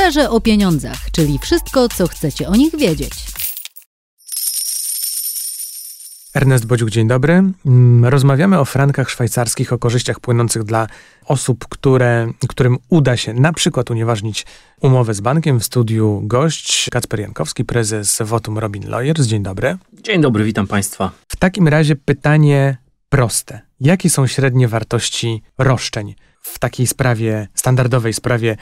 Szczerze o pieniądzach, czyli wszystko, co chcecie o nich wiedzieć. Ernest Bodziuk, dzień dobry. Mm, rozmawiamy o frankach szwajcarskich, o korzyściach płynących dla osób, które, którym uda się na przykład unieważnić umowę z bankiem. W studiu gość Kacper Jankowski, prezes Votum Robin Lawyers. Dzień dobry. Dzień dobry, witam Państwa. W takim razie pytanie proste. Jakie są średnie wartości roszczeń w takiej sprawie, standardowej sprawie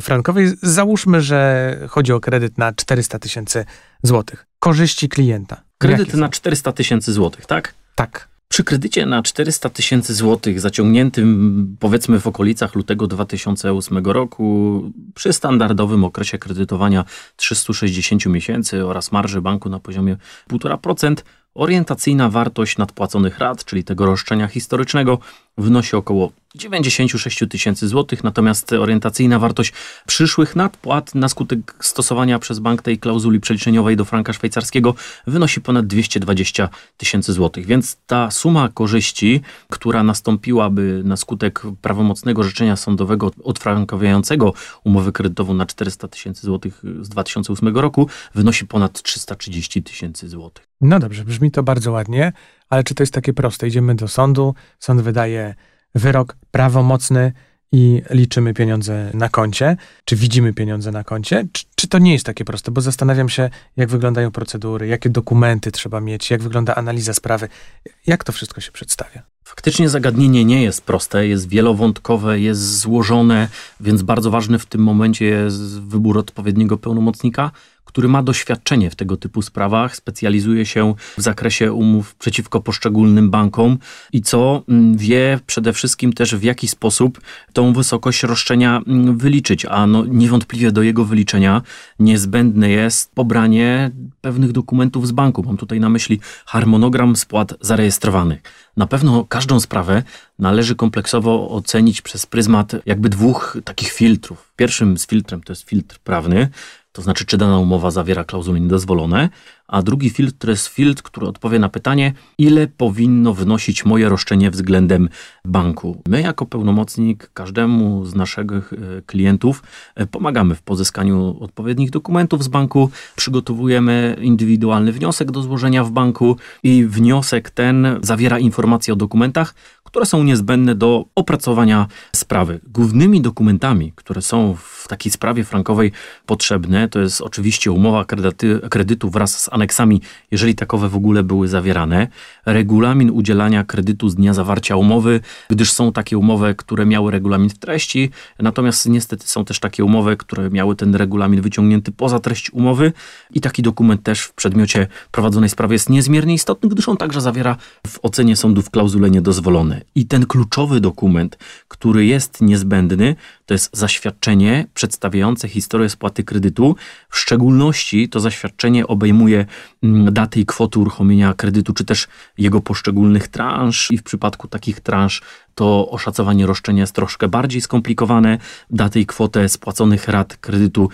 frankowej? Załóżmy, że chodzi o kredyt na 400 tysięcy złotych. Korzyści klienta. Kredyt na 400 tysięcy złotych, tak? Tak. Przy kredycie na 400 tysięcy złotych zaciągniętym powiedzmy w okolicach lutego 2008 roku, przy standardowym okresie kredytowania 360 miesięcy oraz marży banku na poziomie 1,5%, orientacyjna wartość nadpłaconych rat, czyli tego roszczenia historycznego, wynosi około 96 tysięcy złotych, natomiast orientacyjna wartość przyszłych nadpłat na skutek stosowania przez bank tej klauzuli przeliczeniowej do franka szwajcarskiego wynosi ponad 220 tysięcy złotych. Więc ta suma korzyści, która nastąpiłaby na skutek prawomocnego życzenia sądowego odfrankowiającego umowę kredytową na 400 tysięcy złotych z 2008 roku, wynosi ponad 330 tysięcy złotych. No dobrze, brzmi to bardzo ładnie, ale czy to jest takie proste? Idziemy do sądu, sąd wydaje wyrok prawomocny i liczymy pieniądze na koncie, czy widzimy pieniądze na koncie, czy, czy, to nie jest takie proste, bo zastanawiam się, jak wyglądają procedury, jakie dokumenty trzeba mieć, jak wygląda analiza sprawy, jak to wszystko się przedstawia. Faktycznie zagadnienie nie jest proste, jest wielowątkowe, jest złożone, więc bardzo ważny w tym momencie jest wybór odpowiedniego pełnomocnika, który ma doświadczenie w tego typu sprawach, specjalizuje się w zakresie umów przeciwko poszczególnym bankom i co mm, wie przede wszystkim też w jaki sposób tą wysokość roszczenia mm, wyliczyć, a no niewątpliwie do jego wyliczenia niezbędne jest pobranie pewnych dokumentów z banku. Mam tutaj na myśli harmonogram spłat zarejestrowanych. Na pewno każdą sprawę należy kompleksowo ocenić przez pryzmat jakby dwóch takich filtrów. Pierwszym z filtrem to jest filtr prawny, to znaczy czy dana umowa zawiera klauzuly niedozwolone, a drugi filtr to jest filtr, który odpowie na pytanie, ile powinno wynosić moje roszczenie względem banku. My jako pełnomocnik każdemu z naszych e, klientów e, pomagamy w pozyskaniu odpowiednich dokumentów z banku, przygotowujemy indywidualny wniosek do złożenia w banku i wniosek ten zawiera informacje o dokumentach, które są niezbędne do opracowania sprawy. Głównymi dokumentami, które są w takiej sprawie frankowej potrzebne, to jest oczywiście umowa kredyty, kredytu wraz z aneksami, jeżeli takowe w ogóle były zawierane, regulamin udzielania kredytu z dnia zawarcia umowy, gdyż są takie umowy, które miały regulamin w treści, natomiast niestety są też takie umowy, które miały ten regulamin wyciągnięty poza treść umowy i taki dokument też w przedmiocie prowadzonej sprawy jest niezmiernie istotny, gdyż on także zawiera w ocenie sądów klauzule niedozwolone. I ten kluczowy dokument, który jest niezbędny, to jest zaświadczenie przedstawiające historię spłaty kredytu. W szczególności to zaświadczenie obejmuje mm, datę i kwotę uruchomienia kredytu, czy też jego poszczególnych transz. I w przypadku takich transz to oszacowanie roszczenia jest troszkę bardziej skomplikowane. Datę i kwotę spłaconych rat kredytu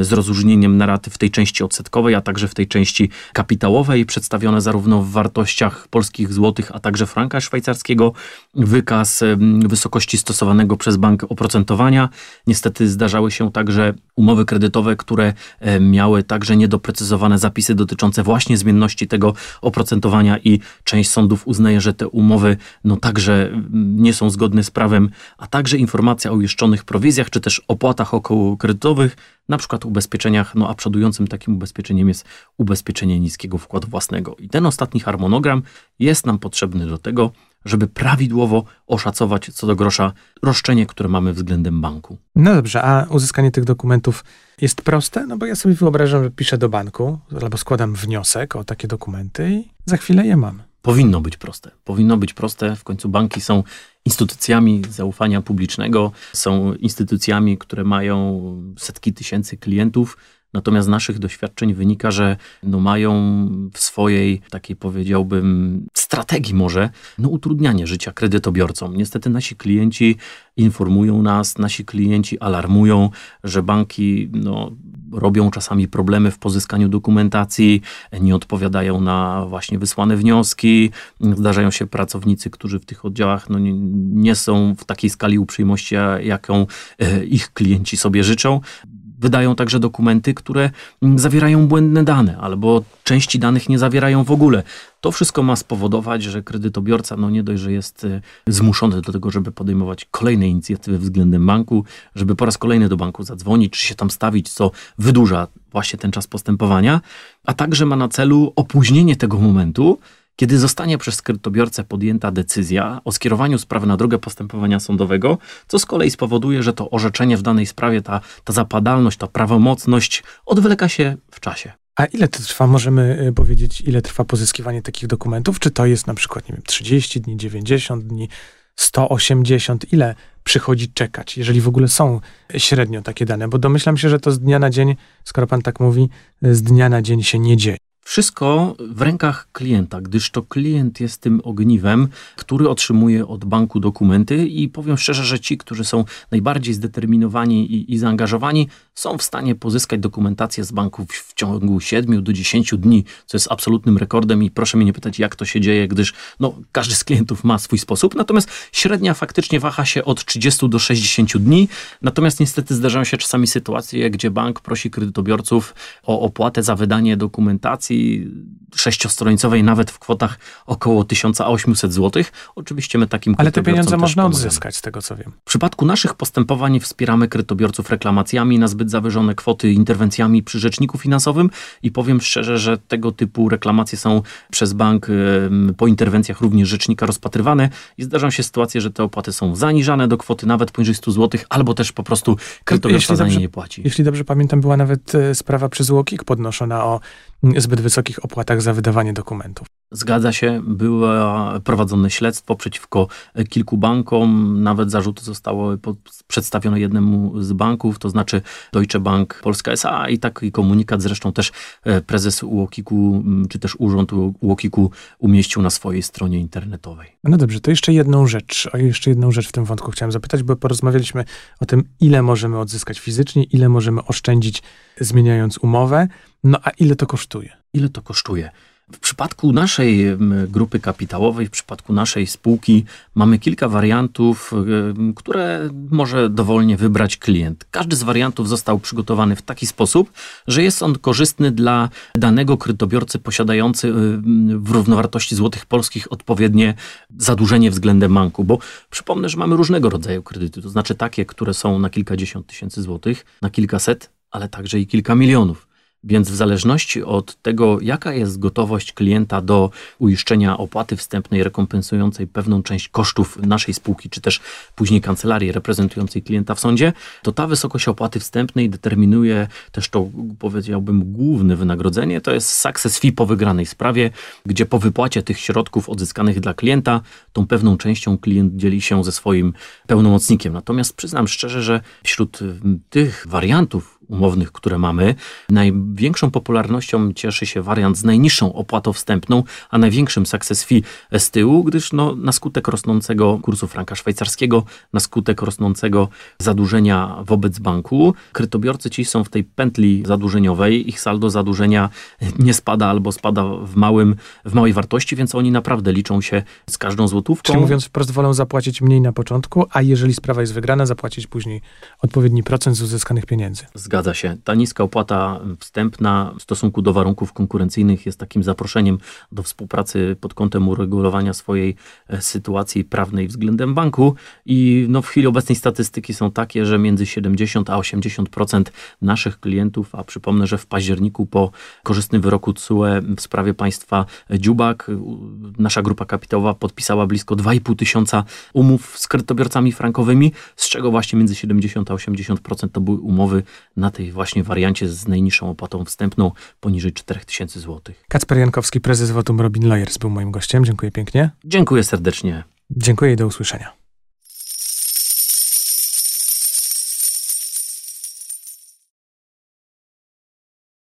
z rozróżnieniem na raty w tej części odsetkowej, a także w tej części kapitałowej, przedstawione zarówno w wartościach polskich złotych, a także franka szwajcarskiego. Wykaz wysokości stosowanego przez bank oprocentowania. Niestety zdarzały się także umowy kredytowe, które miały także niedoprecyzowane zapisy dotyczące właśnie zmienności tego oprocentowania i część sądów uznaje, że te umowy no także nie są zgodne z prawem, a także informacja o uiszczonych prowizjach, czy też opłatach okołokredytowych, na przykład ubezpieczeniach, no a przodującym takim ubezpieczeniem jest ubezpieczenie niskiego wkładu własnego. I ten ostatni harmonogram jest nam potrzebny do tego, żeby prawidłowo oszacować co do grosza roszczenie, które mamy względem banku. No dobrze, a uzyskanie tych dokumentów jest proste? No bo ja sobie wyobrażam, że piszę do banku albo składam wniosek o takie dokumenty i za chwilę je mam powinno być proste. Powinno być proste. W końcu banki są instytucjami zaufania publicznego, są instytucjami, które mają setki tysięcy klientów. Natomiast z naszych doświadczeń wynika, że no mają w swojej takiej powiedziałbym strategii może no utrudnianie życia kredytobiorcom. Niestety nasi klienci informują nas, nasi klienci alarmują, że banki no, robią czasami problemy w pozyskaniu dokumentacji, nie odpowiadają na właśnie wysłane wnioski. Zdarzają się pracownicy, którzy w tych oddziałach no, nie, nie są w takiej skali uprzejmości, jaką e, ich klienci sobie życzą. Wydają także dokumenty, które mm, zawierają błędne dane albo części danych nie zawierają w ogóle. To wszystko ma spowodować, że kredytobiorca no nie dość, że jest y, zmuszony do tego, żeby podejmować kolejne inicjatywy względem banku, żeby po raz kolejny do banku zadzwonić, czy się tam stawić, co wydłuża właśnie ten czas postępowania, a także ma na celu opóźnienie tego momentu, kiedy zostanie przez kredytobiorcę podjęta decyzja o skierowaniu sprawy na drogę postępowania sądowego, co z kolei spowoduje, że to orzeczenie w danej sprawie, ta, ta zapadalność, ta prawomocność odwleka się w czasie. A ile to trwa? Możemy y, powiedzieć, ile trwa pozyskiwanie takich dokumentów? Czy to jest na przykład, nie wiem, 30 dni, 90 dni, 180? Ile przychodzi czekać, jeżeli w ogóle są średnio takie dane? Bo domyślam się, że to z dnia na dzień, skoro pan tak mówi, z dnia na dzień się nie dzieje. Wszystko w rękach klienta, gdyż to klient jest tym ogniwem, który otrzymuje od banku dokumenty i powiem szczerze, że ci, którzy są najbardziej zdeterminowani i, i zaangażowani, są w stanie pozyskać dokumentację z banków w ciągu 7 do 10 dni, co jest absolutnym rekordem i proszę mnie nie pytać, jak to się dzieje, gdyż no, każdy z klientów ma swój sposób, natomiast średnia faktycznie waha się od 30 do 60 dni, natomiast niestety zdarzają się czasami sytuacje, gdzie bank prosi kredytobiorców o opłatę za wydanie dokumentacji sześciostronicowej nawet w kwotach około 1800 zł. Oczywiście my takim Ale te pieniądze można pomagamy. odzyskać, z tego co wiem. W przypadku naszych postępowań wspieramy kredytobiorców reklamacjami na zbyt zawyżone kwoty, interwencjami przy rzeczniku finansowym i powiem szczerze, że tego typu reklamacje są przez bank po interwencjach również rzecznika rozpatrywane i zdarzają się sytuacje, że te opłaty są zaniżane do kwoty nawet poniżej 100 zł, albo też po prostu kredytobiorca za nie nie płaci. Jeśli dobrze pamiętam, była nawet e, sprawa przez UOKiK podnoszona o zbyt wysokich opłatach za wydawanie dokumentów. Zgadza się, było prowadzone śledztwo przeciwko kilku bankom, nawet zarzuty zostały przedstawione jednemu z banków, to znaczy Deutsche Bank Polska SA i taki komunikat zresztą też e, prezes UOKiK-u, czy też urząd UOKiK-u umieścił na swojej stronie internetowej. No dobrze, to jeszcze jedną rzecz, o jeszcze jedną rzecz w tym wątku chciałem zapytać, bo porozmawialiśmy o tym, ile możemy odzyskać fizycznie, ile możemy oszczędzić zmieniając umowę, no a ile to kosztuje? Ile to kosztuje? W przypadku naszej grupy kapitałowej, w przypadku naszej spółki mamy kilka wariantów, które może dowolnie wybrać klient. Każdy z wariantów został przygotowany w taki sposób, że jest on korzystny dla danego kredytobiorcy posiadający w równowartości złotych polskich odpowiednie zadłużenie względem banku, bo przypomnę, że mamy różnego rodzaju kredyty, to znaczy takie, które są na kilkadziesiąt tysięcy złotych, na kilkaset, ale także i kilka milionów. Więc w zależności od tego, jaka jest gotowość klienta do uiszczenia opłaty wstępnej rekompensującej pewną część kosztów naszej spółki, czy też później kancelarii reprezentującej klienta w sądzie, to ta wysokość opłaty wstępnej determinuje też to, powiedziałbym, główne wynagrodzenie. To jest success fee po wygranej sprawie, gdzie po wypłacie tych środków odzyskanych dla klienta, tą pewną częścią klient dzieli się ze swoim pełnomocnikiem. Natomiast przyznam szczerze, że wśród tych wariantów, umownych, które mamy. Największą popularnością cieszy się wariant z najniższą opłatą wstępną, a największym success fee z tyłu, gdyż no, na skutek rosnącego kursu franka szwajcarskiego, na skutek rosnącego zadłużenia wobec banku, krytobiorcy ci są w tej pętli zadłużeniowej, ich saldo zadłużenia nie spada albo spada w, małym, w małej wartości, więc oni naprawdę liczą się z każdą złotówką. Czyli mówiąc wprost, wolą zapłacić mniej na początku, a jeżeli sprawa jest wygrana, zapłacić później odpowiedni procent z uzyskanych pieniędzy. Zgadza Zgadza się. Ta niska opłata wstępna w stosunku do warunków konkurencyjnych jest takim zaproszeniem do współpracy pod kątem uregulowania swojej e, sytuacji prawnej względem banku. I no, w chwili obecnej statystyki są takie, że między 70 a 80% naszych klientów, a przypomnę, że w październiku po korzystnym wyroku TSUE w sprawie państwa Dziubak nasza grupa kapitałowa podpisała blisko 2,5 tysiąca umów z kredytobiorcami frankowymi, z czego właśnie między 70 a 80% to były umowy na tej właśnie wariancie z najniższą opłatą wstępną poniżej 4000 zł. Kacper Jankowski, prezes Wotum Robin Lawyers był moim gościem. Dziękuję pięknie. Dziękuję serdecznie. Dziękuję i do usłyszenia.